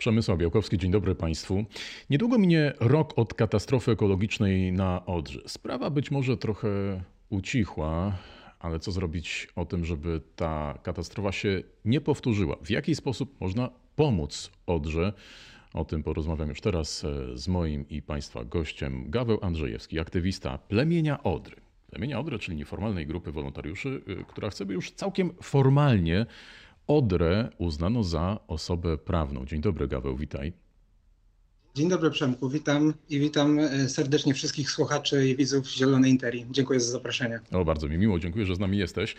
Przemysław Białkowski, dzień dobry Państwu. Niedługo minie rok od katastrofy ekologicznej na Odrze. Sprawa być może trochę ucichła, ale co zrobić o tym, żeby ta katastrofa się nie powtórzyła? W jaki sposób można pomóc Odrze? O tym porozmawiam już teraz e, z moim i Państwa gościem, Gaweł Andrzejewski, aktywista plemienia Odry. Plemienia Odry, czyli nieformalnej grupy wolontariuszy, e, która chce by już całkiem formalnie Odrę uznano za osobę prawną. Dzień dobry, Gaweł, witaj. Dzień dobry Przemku, witam i witam e, serdecznie wszystkich słuchaczy i widzów Zielonej Interii. Dziękuję za zaproszenie. O, bardzo mi miło, dziękuję, że z nami jesteś.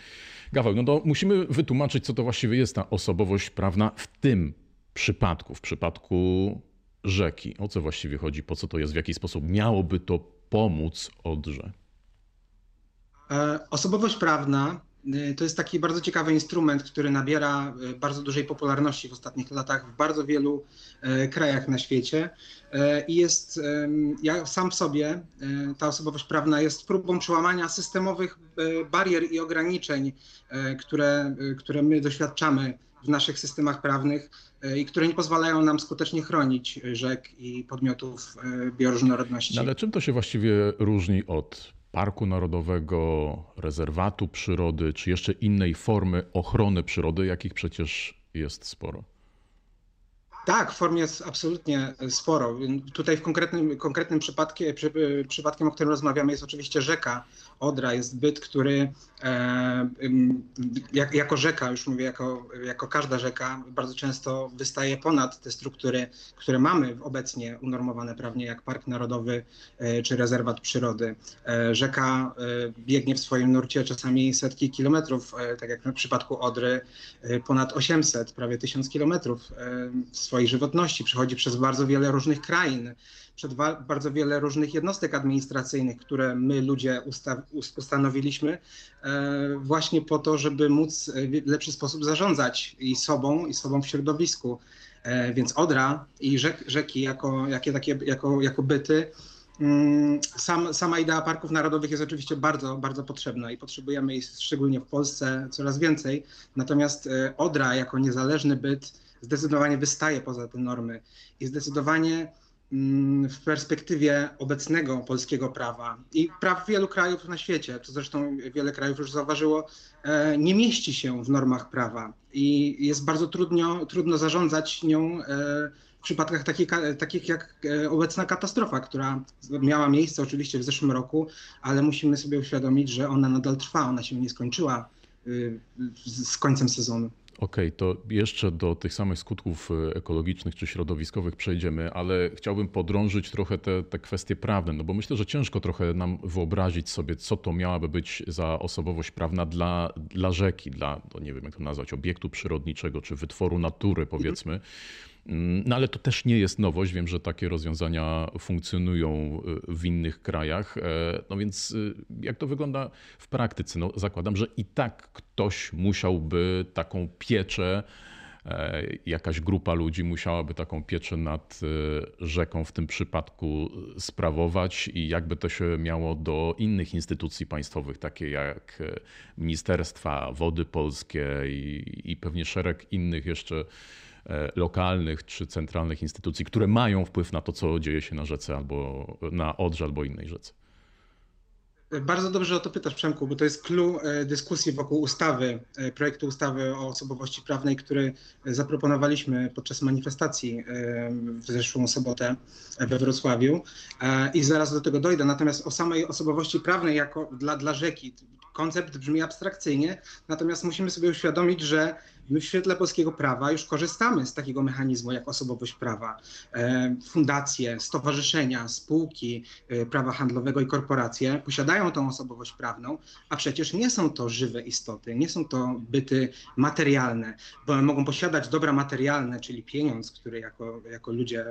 Gaweł, no to musimy wytłumaczyć, co to właściwie jest ta osobowość prawna w tym przypadku, w przypadku rzeki. O co właściwie chodzi, po co to jest, w jaki sposób miałoby to pomóc Odrze? E, osobowość prawna to jest taki bardzo ciekawy instrument, który nabiera y, bardzo dużej popularności w ostatnich latach w bardzo wielu y, krajach na świecie. I jest, ja sam w sobie, ta osobowość prawna jest próbą przełamania systemowych barier i ograniczeń, które, które my doświadczamy w naszych systemach prawnych i które nie pozwalają nam skutecznie chronić rzek i podmiotów bioróżnorodności. No ale czym to się właściwie różni od parku narodowego, rezerwatu przyrody, czy jeszcze innej formy ochrony przyrody, jakich przecież jest sporo. Tak, form jest absolutnie sporo. Tutaj w konkretnym, konkretnym przy, przypadkiem, o którym rozmawiamy, jest oczywiście rzeka Odra. Jest byt, który e, jak, jako rzeka, już mówię, jako, jako każda rzeka, bardzo często wystaje ponad te struktury, które mamy obecnie unormowane prawnie, jak Park Narodowy e, czy Rezerwat Przyrody. E, rzeka e, biegnie w swoim nurcie czasami setki kilometrów, e, tak jak w przypadku Odry, e, ponad 800, prawie 1000 kilometrów swojej żywotności, przechodzi przez bardzo wiele różnych krain, przez bardzo wiele różnych jednostek administracyjnych, które my ludzie usta ustanowiliśmy e, właśnie po to, żeby móc w lepszy sposób zarządzać i sobą, i sobą w środowisku. E, więc Odra i rzek, rzeki jako, jakie takie, jako, jako byty mm, sam, sama idea parków narodowych jest oczywiście bardzo, bardzo potrzebna i potrzebujemy jej szczególnie w Polsce coraz więcej. Natomiast e, Odra jako niezależny byt zdecydowanie wystaje poza te normy i zdecydowanie mm, w perspektywie obecnego polskiego prawa i praw wielu krajów na świecie, to zresztą wiele krajów już zauważyło, e, nie mieści się w normach prawa i jest bardzo trudno, trudno zarządzać nią e, w przypadkach takich, takich jak e, obecna katastrofa, która miała miejsce oczywiście w zeszłym roku, ale musimy sobie uświadomić, że ona nadal trwa, ona się nie skończyła z końcem sezonu. Okej, okay, to jeszcze do tych samych skutków e, ekologicznych czy środowiskowych przejdziemy, ale chciałbym podrążyć trochę te, te kwestie prawne, no bo myślę, że ciężko trochę nam wyobrazić sobie, co to miałaby być za osobowość prawna dla, dla rzeki, dla, no nie wiem jak to nazwać, obiektu przyrodniczego czy wytworu natury powiedzmy. Mm, no ale to też nie jest nowość. Wiem, że takie rozwiązania funkcjonują y, w innych krajach. E, no więc y, jak to wygląda w praktyce? No zakładam, że i tak ktoś musiałby taką pieczę, e, jakaś grupa ludzi musiałaby taką pieczę nad y, rzeką w tym przypadku sprawować i jakby to się miało do innych instytucji państwowych, takie jak Ministerstwa Wody Polskie i, i pewnie szereg innych jeszcze lokalnych czy centralnych instytucji, które mają wpływ na to, co dzieje się na rzece albo na Odrze albo innej rzece. Bardzo dobrze o to pytasz, Przemku, bo to jest clue e, dyskusji wokół ustawy, e, projektu ustawy o osobowości prawnej, który zaproponowaliśmy podczas manifestacji w zeszłą sobotę we Wrocławiu. I zaraz do tego dojdę. Natomiast o samej osobowości prawnej jako dla, dla rzeki, koncept brzmi abstrakcyjnie, natomiast musimy sobie uświadomić, że My w świetle polskiego prawa już korzystamy z takiego mechanizmu jak osobowość prawa. E, fundacje, stowarzyszenia, spółki e, prawa handlowego i korporacje posiadają tą osobowość prawną, a przecież nie są to żywe istoty, nie są to byty materialne, bo mogą posiadać dobra materialne, czyli pieniądz, który jako, jako ludzie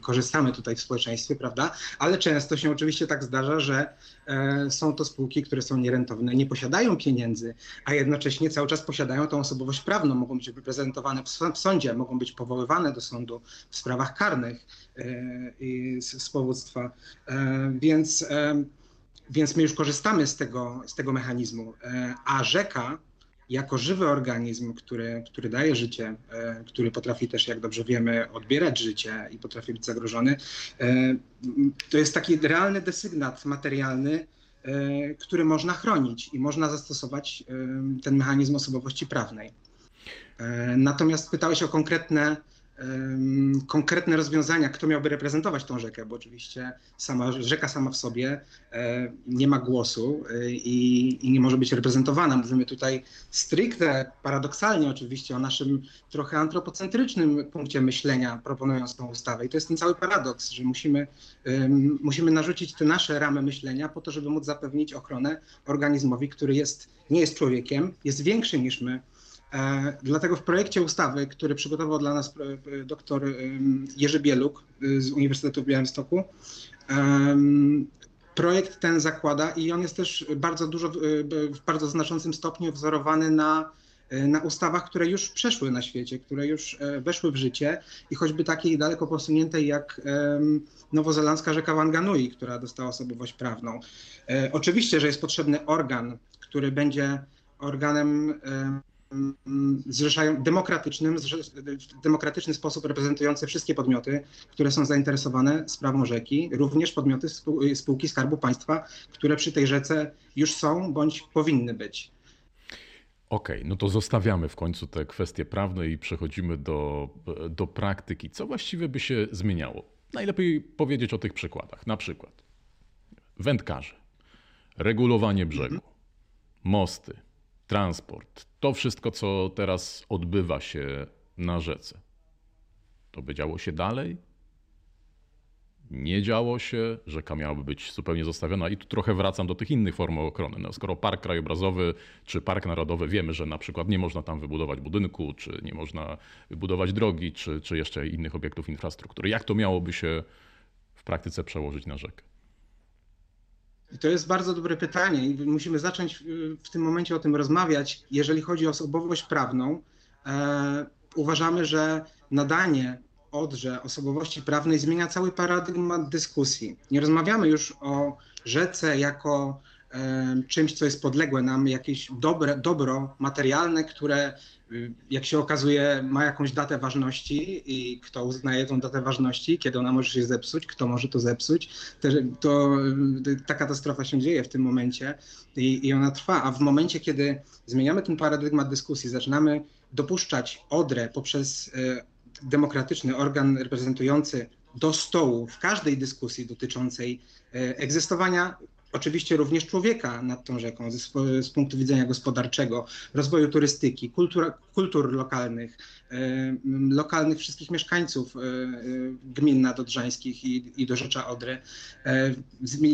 korzystamy tutaj w społeczeństwie, prawda? Ale często się oczywiście tak zdarza, że e, są to spółki, które są nierentowne, nie posiadają pieniędzy, a jednocześnie cały czas posiadają tą osobowość prawną mogą być reprezentowane w sądzie, mogą być powoływane do sądu w sprawach karnych e, z powództwa. E, więc, e, więc my już korzystamy z tego, z tego mechanizmu. A rzeka jako żywy organizm, który, który daje życie, który potrafi też, jak dobrze wiemy, odbierać życie i potrafi być zagrożony, to jest taki realny desygnat materialny, który można chronić i można zastosować ten mechanizm osobowości prawnej. Natomiast pytałeś o konkretne konkretne rozwiązania, kto miałby reprezentować tą rzekę, bo oczywiście sama rzeka sama w sobie e, nie ma głosu e, i, i, nie może być reprezentowana. Mówimy tutaj stricte, paradoksalnie oczywiście o naszym trochę antropocentrycznym punkcie myślenia, proponując tą ustawę. I to jest ten cały paradoks, że musimy, musimy narzucić te nasze ramy myślenia po to, żeby móc zapewnić ochronę organizmowi, który jest, nie jest człowiekiem, jest większy niż my, E, dlatego w projekcie ustawy, który przygotował dla nas e, dr Jerzy Bieluk e, z Uniwersytetu w Białymstoku, projekt ten zakłada i on jest też bardzo dużo, w bardzo znaczącym stopniu wzorowany na, na ustawach, które już przeszły na świecie, które już weszły w życie i choćby takiej daleko posuniętej jak nowozelandzka rzeka Wanganui, która dostała osobowość prawną. Oczywiście, że jest potrzebny organ, który będzie organem zrzeszają demokratycznym, w demokratyczny sposób reprezentujące wszystkie podmioty, które są zainteresowane sprawą rzeki, również podmioty spółki Skarbu Państwa, które przy tej rzece już są bądź powinny być. Okej, okay, no to zostawiamy w końcu te kwestie prawne i przechodzimy do, do praktyki. Co właściwie by się zmieniało? Najlepiej powiedzieć o tych przykładach. Na przykład wędkarze, regulowanie brzegu, mosty, transport, to wszystko, co teraz odbywa się na rzece, to by działo się dalej? Nie działo się, rzeka miałaby być zupełnie zostawiona. I tu trochę wracam do tych innych form ochrony. No, skoro park krajobrazowy czy park narodowy wiemy, że na przykład nie można tam wybudować budynku, czy nie można wybudować drogi, czy, czy jeszcze innych obiektów infrastruktury, jak to miałoby się w praktyce przełożyć na rzekę? To jest bardzo dobre pytanie i musimy zacząć w tym momencie o tym rozmawiać. Jeżeli chodzi o osobowość prawną, e, uważamy, że nadanie Odrze osobowości prawnej zmienia cały paradygmat dyskusji. Nie rozmawiamy już o rzece jako czymś, co jest podległe nam, jakieś dobre, dobro materialne, które jak się okazuje, ma jakąś datę ważności i kto uznaje tą datę ważności, kiedy ona może się zepsuć, kto może to zepsuć, to, to ta katastrofa się dzieje w tym momencie i, i ona trwa. A w momencie, kiedy zmieniamy ten paradygmat dyskusji, zaczynamy dopuszczać Odrę poprzez e, demokratyczny organ reprezentujący do stołu w każdej dyskusji dotyczącej egzystowania oczywiście również człowieka nad tą rzeką z, z punktu widzenia gospodarczego, rozwoju turystyki, kultur, kultur lokalnych, e, lokalnych wszystkich mieszkańców e, e, gmin nadodrzańskich i, i do Rzecza Odry.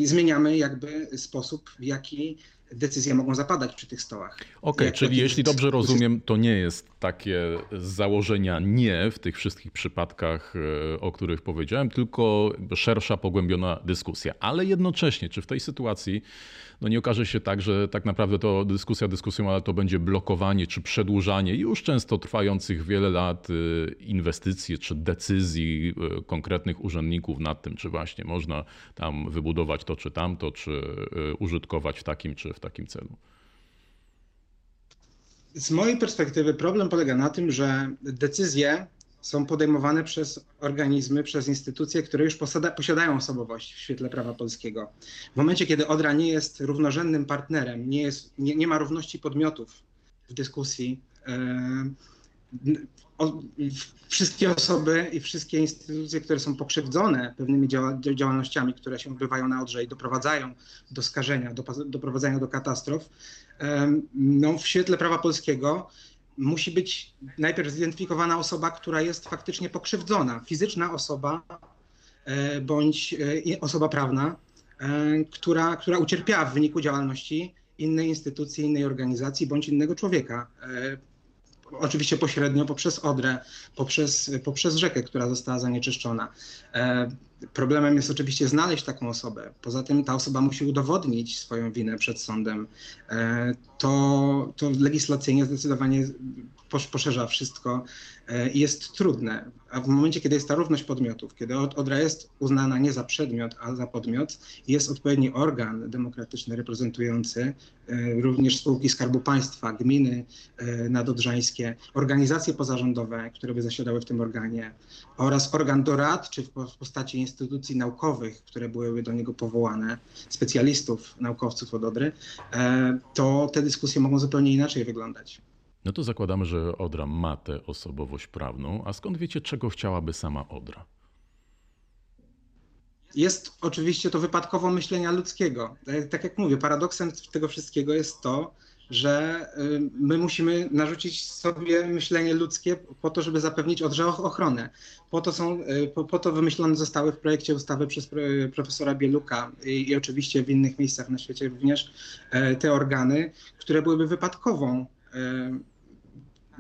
Zmieniamy jakby sposób, w jaki decyzje mogą zapadać przy tych stołach. Okej, okay, czyli jeśli dobrze rozumiem, to nie jest takie z założenia nie w tych wszystkich przypadkach, e, o których powiedziałem, tylko szersza, pogłębiona dyskusja. Ale jednocześnie, czy w tej sytuacji no nie okaże się tak, że tak naprawdę to dyskusja dyskusją, ale to będzie blokowanie czy przedłużanie już często trwających wiele lat y, inwestycji czy decyzji y, konkretnych urzędników nad tym, czy właśnie można tam wybudować to czy tamto, czy użytkować w takim czy w takim celu. Z mojej perspektywy problem polega na tym, że decyzje są podejmowane przez organizmy, przez instytucje, które już posiada, posiadają osobowość w świetle prawa polskiego. W momencie, kiedy Odra nie jest równorzędnym partnerem, nie, jest, nie, nie ma równości podmiotów w dyskusji, yy, wszystkie osoby i wszystkie instytucje, które są pokrzywdzone pewnymi działa, działalnościami, które się odbywają na Odrze i doprowadzają do skażenia, do, doprowadzają do katastrof, no, w świetle prawa polskiego musi być najpierw zidentyfikowana osoba, która jest faktycznie pokrzywdzona, fizyczna osoba e, bądź e, osoba prawna, e, która, która ucierpiała w wyniku działalności innej instytucji, innej organizacji bądź innego człowieka. Oczywiście pośrednio poprzez Odrę, poprzez, poprzez rzekę, która została zanieczyszczona. Problemem jest oczywiście znaleźć taką osobę. Poza tym ta osoba musi udowodnić swoją winę przed sądem. E, to, to legislacyjnie zdecydowanie poszerza wszystko i jest trudne. A w momencie, kiedy jest ta równość podmiotów, kiedy Odra jest uznana nie za przedmiot, a za podmiot, jest odpowiedni organ demokratyczny reprezentujący również spółki Skarbu Państwa, gminy nadodrzańskie, organizacje pozarządowe, które by zasiadały w tym organie oraz organ doradczy w postaci instytucji naukowych, które byłyby do niego powołane, specjalistów, naukowców od Odry, e, to te dyskusje mogą zupełnie inaczej wyglądać. No to zakładamy, że Odra ma tę osobowość prawną, a skąd wiecie, czego chciałaby sama Odra? Jest oczywiście to wypadkowo myślenia ludzkiego. Tak, tak jak mówię, paradoksem tego wszystkiego jest to, że y, my musimy narzucić sobie myślenie ludzkie po to, żeby zapewnić odrze ochronę. Po to, są, y, po, po, to wymyślone zostały w projekcie ustawy przez profesora Bieluka i, i oczywiście w innych miejscach na świecie również e, te organy, które byłyby wypadkową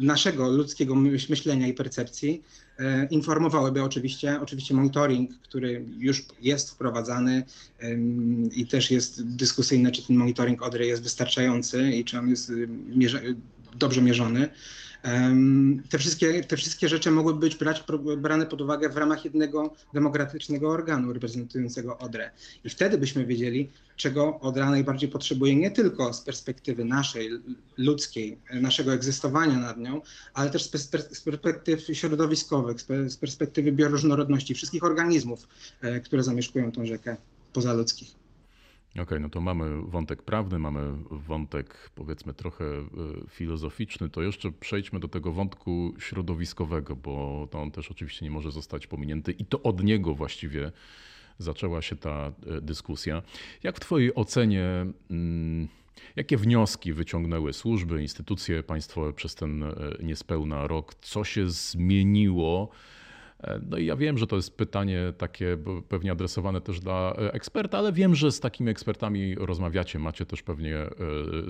naszego ludzkiego myślenia i percepcji e, informowałyby oczywiście, oczywiście monitoring, który już jest wprowadzany i też jest dyskusyjne, czy ten monitoring ODRY jest wystarczający i czy on jest dobrze mierzony. Te wszystkie, te wszystkie rzeczy mogłyby być brać, brane pod uwagę w ramach jednego demokratycznego organu reprezentującego ODRę. I wtedy byśmy wiedzieli, czego ODRA najbardziej potrzebuje, nie tylko z perspektywy naszej, ludzkiej, naszego egzystowania nad nią, ale też z perspektyw środowiskowych, z perspektywy bioróżnorodności wszystkich organizmów, e, które zamieszkują tą rzekę pozaludzkich. Okej, okay, no to mamy wątek prawny, mamy wątek powiedzmy trochę e, filozoficzny, to jeszcze przejdźmy do tego wątku środowiskowego, bo to on też oczywiście nie może zostać pominięty i to od niego właściwie zaczęła się ta e, dyskusja. Jak w Twojej ocenie, mm, jakie wnioski wyciągnęły służby, instytucje państwowe przez ten e, niespełna rok? Co się zmieniło? E, no i ja wiem, że to jest pytanie takie pewnie adresowane też dla e, eksperta, ale wiem, że z takimi ekspertami rozmawiacie, macie też pewnie e,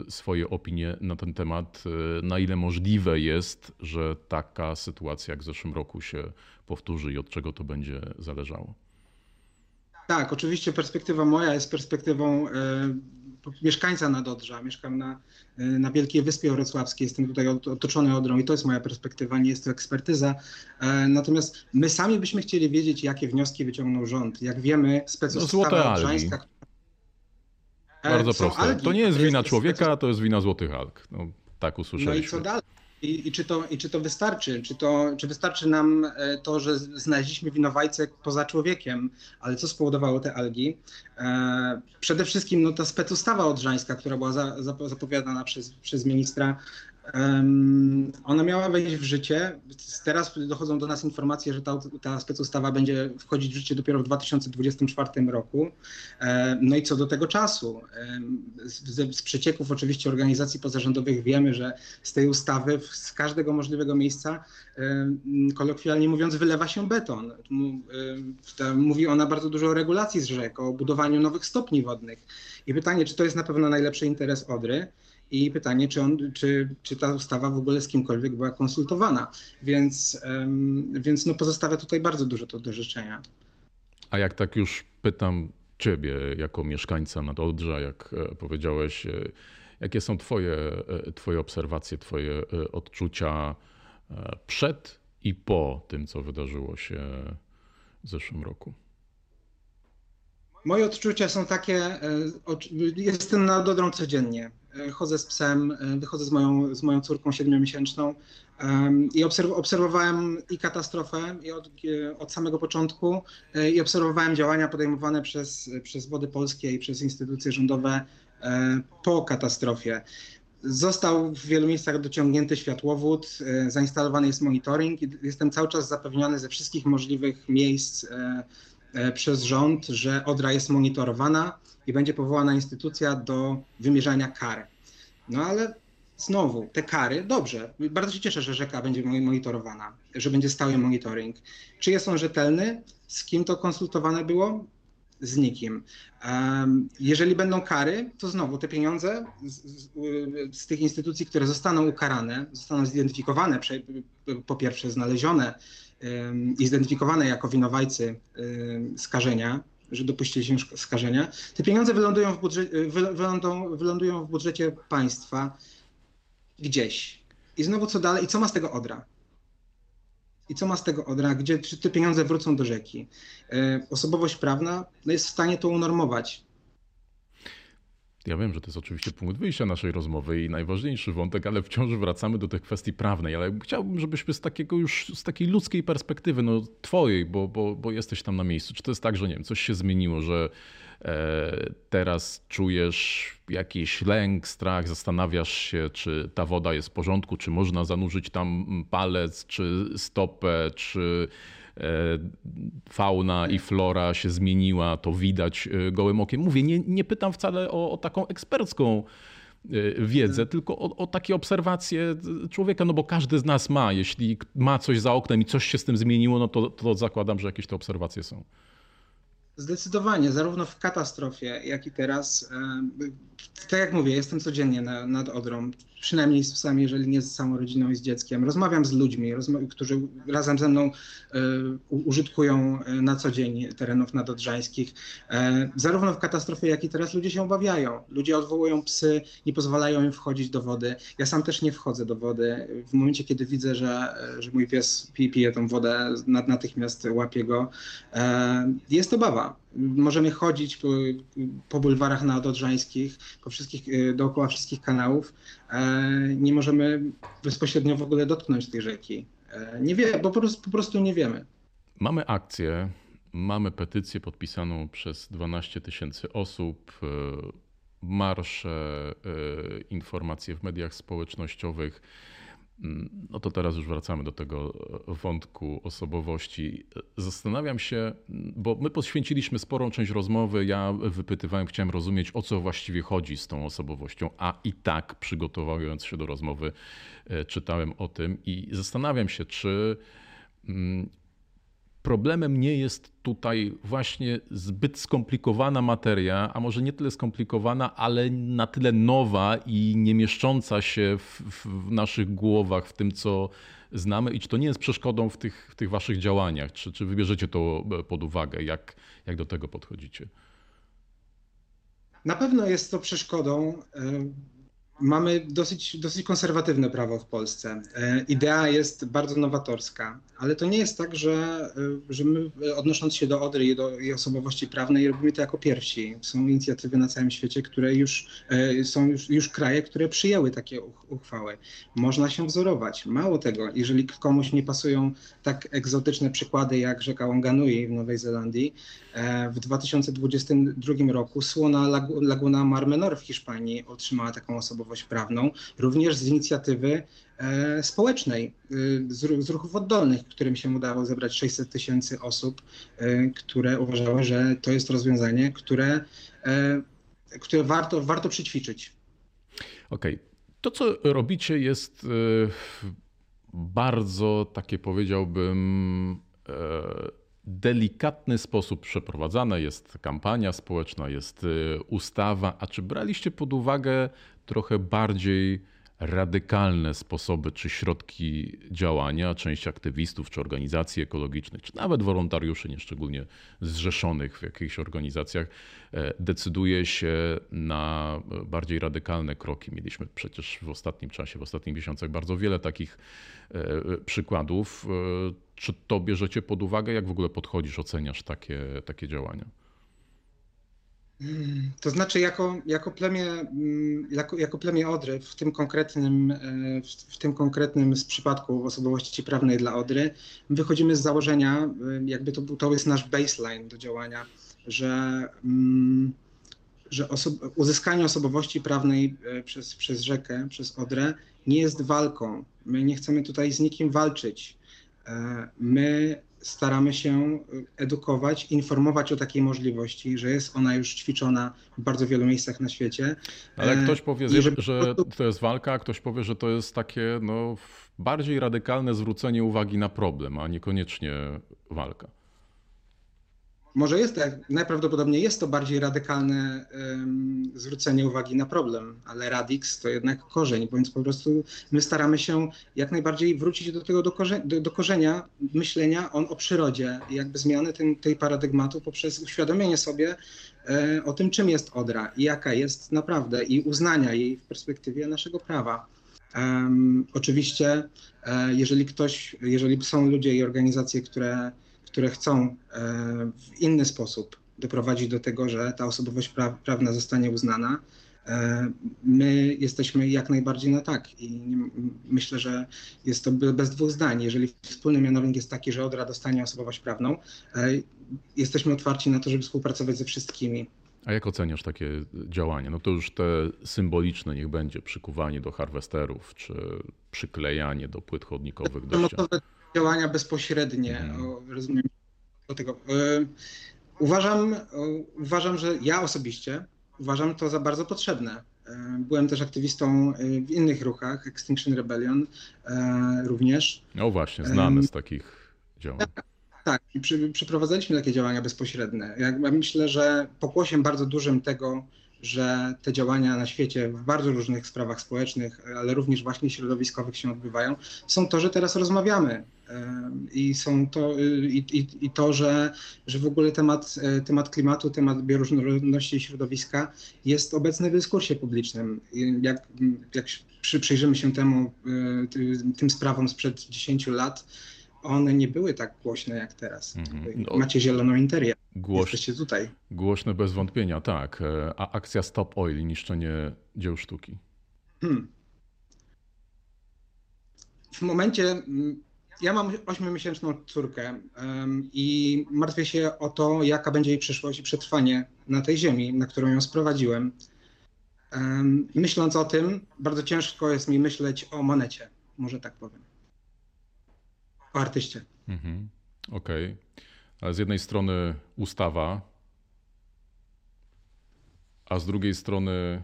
swoje opinie na ten temat. Na ile możliwe jest, że taka sytuacja jak w zeszłym roku się powtórzy i od czego to będzie zależało? Tak, oczywiście perspektywa moja jest perspektywą mieszkańca Nadodrza, mieszkam na, na Wielkiej Wyspie Wrocławskiej, jestem tutaj otoczony Odrą i to jest moja perspektywa, nie jest to ekspertyza. E, natomiast my sami byśmy chcieli wiedzieć, jakie wnioski wyciągnął rząd. Jak wiemy, specustawa no. Bardzo proste. Algi, to nie jest wina człowieka, to jest wina złotych alg. No, tak usłyszeliśmy. No i co dalej? I, I, czy, to, I czy to wystarczy? Czy, to, czy wystarczy nam e, to, że znaleźliśmy winowajcę poza człowiekiem, ale co spowodowało te algi? E, przede wszystkim no, ta specustawa odrzańska, która była za, za, zapowiadana przez, przez ministra, ona miała wejść w życie. Teraz dochodzą do nas informacje, że ta, ta specustawa będzie wchodzić w życie dopiero w 2024 roku. No i co do tego czasu? Z, z przecieków oczywiście organizacji pozarządowych wiemy, że z tej ustawy z każdego możliwego miejsca, kolokwialnie mówiąc, wylewa się beton. Mówi ona bardzo dużo o regulacji z rzek, o budowaniu nowych stopni wodnych. I pytanie, czy to jest na pewno najlepszy interes Odry? I pytanie, czy, on, czy, czy ta ustawa w ogóle z kimkolwiek była konsultowana. Więc, więc no pozostawia tutaj bardzo dużo to do życzenia. A jak tak już pytam ciebie jako mieszkańca Nadodrza, jak e, powiedziałeś, e, jakie są twoje, e, twoje obserwacje, twoje odczucia przed i po tym, co wydarzyło się w zeszłym roku? Moje odczucia są takie, jestem na Dodrą codziennie. E, chodzę z psem, e, wychodzę z moją, z moją córką siedmiomiesięczną i obserwowałem i katastrofę i od, e, od samego początku i obserwowałem działania podejmowane przez, przez Wody Polskie i przez instytucje rządowe po katastrofie. Został w wielu miejscach dociągnięty światłowód, zainstalowany jest monitoring i jestem cały czas zapewniony ze wszystkich możliwych miejsc przez rząd, że Odra jest monitorowana i będzie powołana instytucja do wymierzania kar. No ale znowu, te kary, dobrze, bardzo się cieszę, że rzeka będzie monitorowana, że będzie stały monitoring. Czy jest on rzetelny? Z kim to konsultowane było? Z nikim. Jeżeli będą kary, to znowu te pieniądze z, z, z tych instytucji, które zostaną ukarane, zostaną zidentyfikowane, po pierwsze znalezione i zidentyfikowane jako winowajcy skażenia, że dopuścili się skażenia, te pieniądze wylądują w, wylądują, wylądują w budżecie państwa gdzieś. I znowu co dalej? I co ma z tego Odra? I co ma z tego Odra? Gdzie czy te pieniądze wrócą do rzeki? E, osobowość prawna no jest w stanie to unormować. Ja wiem, że to jest oczywiście punkt wyjścia naszej rozmowy i najważniejszy wątek, ale wciąż wracamy do tej kwestii prawnej. Ale chciałbym, żebyśmy z takiego już, z takiej ludzkiej perspektywy, no twojej, bo, bo, bo jesteś tam na miejscu. Czy to jest tak, że nie wiem, coś się zmieniło, że teraz czujesz jakiś lęk, strach, zastanawiasz się, czy ta woda jest w porządku, czy można zanurzyć tam palec, czy stopę, czy E, fauna i flora się zmieniła, to widać e, gołym okiem. Mówię, nie, nie pytam wcale o, o taką ekspercką e, wiedzę, tylko o, o, takie obserwacje człowieka, no bo każdy z nas ma. Jeśli ma coś za oknem i coś się z tym zmieniło, no to, to zakładam, że jakieś te obserwacje są. Zdecydowanie, zarówno w katastrofie, jak i teraz. Tak jak mówię, jestem codziennie na, nad Odrą, przynajmniej z psami, jeżeli nie z całą rodziną i z dzieckiem. Rozmawiam z ludźmi, którzy razem ze mną y, użytkują e, na co dzień terenów nadodrzańskich. Y, zarówno w katastrofie, jak i teraz ludzie się obawiają. Ludzie odwołują psy, nie pozwalają im wchodzić do wody. Ja sam też nie wchodzę do wody. W momencie, kiedy widzę, że, że mój pies pije tą wodę, natychmiast łapię go. Y, jest obawa. Możemy chodzić po, po bulwarach nadodrzańskich, po wszystkich, dookoła wszystkich kanałów, E, nie możemy bezpośrednio w ogóle dotknąć tej rzeki. E, nie wie, bo po prostu, po prostu nie wiemy. Mamy akcję, mamy petycję podpisaną przez 12 tysięcy osób, e, marsze, informacje w mediach społecznościowych. No to teraz już wracamy do tego wątku osobowości. Zastanawiam się, bo my poświęciliśmy sporą część rozmowy. Ja wypytywałem, chciałem rozumieć, o co właściwie chodzi z tą osobowością, a i tak przygotowując się do rozmowy, e, czytałem o tym i zastanawiam się, czy mm, Problemem nie jest tutaj właśnie zbyt skomplikowana materia, a może nie tyle skomplikowana, ale na tyle nowa i nie mieszcząca się w, w, naszych głowach, w tym, co znamy, i czy to nie jest przeszkodą w tych, w tych waszych działaniach? Czy, czy wybierzecie to pod uwagę? Jak, jak do tego podchodzicie? Na pewno jest to przeszkodą. Mamy dosyć, dosyć konserwatywne prawo w Polsce. E, idea jest bardzo nowatorska, ale to nie jest tak, że, e, że my odnosząc się do Odry i do jej osobowości prawnej robimy to jako pierwsi. Są inicjatywy na całym świecie, które już e, są już, już kraje, które przyjęły takie uchwały. Można się wzorować. Mało tego, jeżeli komuś nie pasują tak egzotyczne przykłady jak rzeka Wanganui w Nowej Zelandii, w 2022 roku słona Laguna Mar Menor w Hiszpanii otrzymała taką osobowość osobowość prawną, również z inicjatywy e, społecznej, e, z, z ruchów oddolnych, którym się udało zebrać 600 tysięcy osób, e, które uważały, że to jest rozwiązanie, które, które warto, warto przyćwiczyć. Okej. Okay. To, co robicie, jest bardzo takie, powiedziałbym, delikatny sposób przeprowadzana. Jest kampania społeczna, jest ustawa. A czy braliście pod uwagę trochę bardziej radykalne sposoby czy środki działania. Część aktywistów czy organizacji ekologicznych, czy nawet wolontariuszy, nieszczególnie zrzeszonych w jakichś organizacjach, e, decyduje się na bardziej radykalne kroki. Mieliśmy przecież w ostatnim czasie, w ostatnich miesiącach bardzo wiele takich e, przykładów. E, czy to bierzecie pod uwagę? Jak w ogóle podchodzisz, oceniasz takie, takie działania? To znaczy, jako, jako, plemię, mm, jako, jako plemię Odry, w tym konkretnym, e, w, tym konkretnym z przypadku osobowości prawnej dla Odry, wychodzimy z założenia, e, jakby to, to jest nasz baseline do działania, że, mm, że uzyskanie osobowości prawnej e, przez, przez rzekę, przez Odrę nie jest walką. My nie chcemy tutaj z nikim walczyć. My staramy się edukować, informować o takiej możliwości, że jest ona już ćwiczona w bardzo wielu miejscach na świecie. Ale e, ktoś powie, że to jest walka, a ktoś powie, że to jest takie no, bardziej radykalne zwrócenie uwagi na problem, a niekoniecznie walka. Może jest tak, najprawdopodobniej jest to bardziej radykalne zwrócenie uwagi na problem, ale radix to jednak korzeń, więc po prostu my staramy się jak najbardziej wrócić do tego do, korze do, do korzenia myślenia on o przyrodzie jakby zmiany tym, tej paradygmatu poprzez uświadomienie sobie e, o tym, czym jest Odra i jaka jest naprawdę i uznania jej w perspektywie naszego prawa. Um, oczywiście, e, jeżeli ktoś, jeżeli są ludzie i organizacje, które które chcą e, w inny sposób doprowadzić do tego, że ta osobowość pra prawna zostanie uznana, e, my jesteśmy jak najbardziej na tak i myślę, że jest to bez dwóch zdań. Jeżeli wspólny mianownik jest taki, że Odra dostanie osobowość prawną, e, jesteśmy otwarci na to, żeby współpracować ze wszystkimi. A jak oceniasz takie działania? No to już te symboliczne niech będzie przykuwanie do harwesterów, czy przyklejanie do płyt chodnikowych. Do działania bezpośrednie, mhm. rozumiem do tego. E, uważam, uważam, że ja osobiście uważam to za bardzo potrzebne. E, byłem też aktywistą e, w innych ruchach, Extinction Rebellion również. No właśnie, znamy z takich działań. Tak, tak. przeprowadzaliśmy takie działania bezpośrednie. Ja myślę, że pokłosiem bardzo dużym tego, że te działania na świecie w bardzo różnych sprawach społecznych, ale również właśnie środowiskowych się odbywają, są to, że teraz rozmawiamy. I są to, i, i, i to, że, że w ogóle temat, e, temat klimatu, temat bioróżnorodności i środowiska jest obecny w dyskursie publicznym. Jak, jak przyjrzymy się temu, e, tym sprawom sprzed 10 lat, one nie były tak głośne jak teraz. Mhm. No, Macie zieloną interię. Głoś... Jesteście tutaj. Głośne bez wątpienia, tak. E, a akcja Stop Oil, niszczenie dzieł sztuki. Hmm. W momencie, mm, ja mam ośmiomiesięczną córkę um, i martwię się o to, jaka będzie jej przyszłość i przetrwanie na tej ziemi, na którą ją sprowadziłem. Um, myśląc o tym, bardzo ciężko jest mi myśleć o monecie, może tak powiem o artyście. Mhm. Okej. Okay. Ale z jednej strony ustawa, a z drugiej strony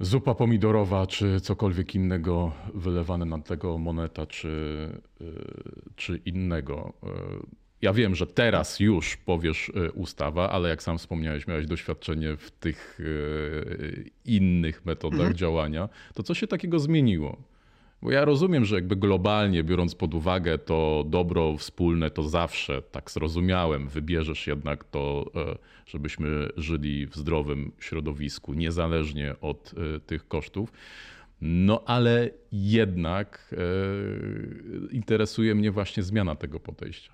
zupa pomidorowa, czy cokolwiek innego wylewane na tego moneta, czy, y, czy innego. Y, ja wiem, że teraz już powiesz y, ustawa, ale jak sam wspomniałeś, miałeś doświadczenie w tych innych metodach mhm. działania. To co się takiego zmieniło? Bo ja rozumiem, że jakby globalnie biorąc pod uwagę to dobro wspólne, to zawsze, tak zrozumiałem, wybierzesz jednak to, e, żebyśmy żyli w zdrowym środowisku, niezależnie od e, tych kosztów. No ale jednak e, interesuje mnie właśnie zmiana tego podejścia.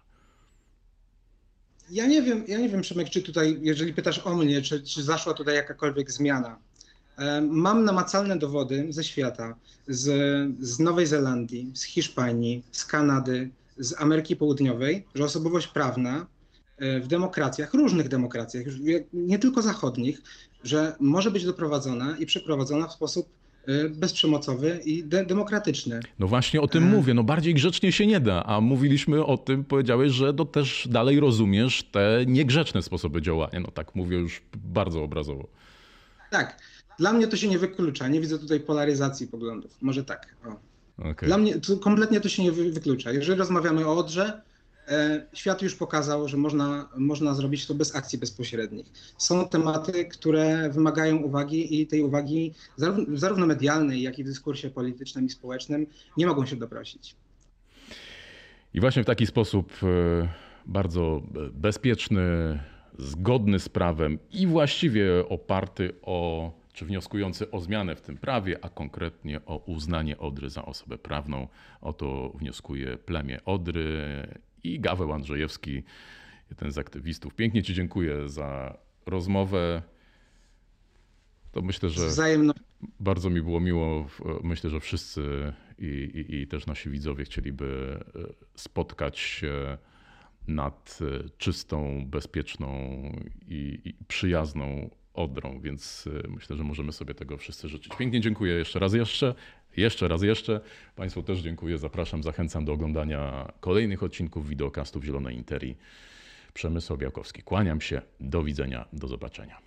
Ja nie wiem, ja nie wiem, Przemek, czy tutaj, jeżeli pytasz o mnie, czy, czy zaszła tutaj jakakolwiek zmiana. Mam namacalne dowody ze świata, z, z Nowej Zelandii, z Hiszpanii, z Kanady, z Ameryki Południowej, że osobowość prawna e, w demokracjach, różnych demokracjach, nie tylko zachodnich, że może być doprowadzona i przeprowadzona w sposób e, bezprzemocowy i de demokratyczny. No właśnie o tym e... mówię, no bardziej grzecznie się nie da, a mówiliśmy o tym, powiedziałeś, że to też dalej rozumiesz te niegrzeczne sposoby działania, no tak mówię już bardzo obrazowo. Tak, dla mnie to się nie wyklucza. Nie widzę tutaj polaryzacji poglądów. Może tak. Okay. Dla mnie to, kompletnie to się nie wyklucza. Jeżeli rozmawiamy o Odrze, e, świat już pokazał, że można, można zrobić to bez akcji bezpośrednich. Są tematy, które wymagają uwagi i tej uwagi zarówno, zarówno medialnej, jak i w dyskursie politycznym i społecznym nie mogą się doprosić. I właśnie w taki sposób e, bardzo bezpieczny, zgodny z prawem i właściwie oparty o czy wnioskujący o zmianę w tym prawie, a konkretnie o uznanie Odry za osobę prawną. O to wnioskuje plemię Odry i Gaweł Andrzejewski, jeden z aktywistów. Pięknie Ci dziękuję za rozmowę. To myślę, że Wzajemno. bardzo mi było miło. Myślę, że wszyscy i, i, i też nasi widzowie chcieliby e, spotkać się nad e, czystą, bezpieczną i, i przyjazną Odrą, więc y, myślę, że możemy sobie tego wszyscy życzyć. Pięknie dziękuję jeszcze raz jeszcze, jeszcze raz jeszcze. Państwu też dziękuję, zapraszam, zachęcam do oglądania kolejnych odcinków wideokastów Zielonej Interii. Przemysł Białkowski. Kłaniam się, do widzenia, do zobaczenia.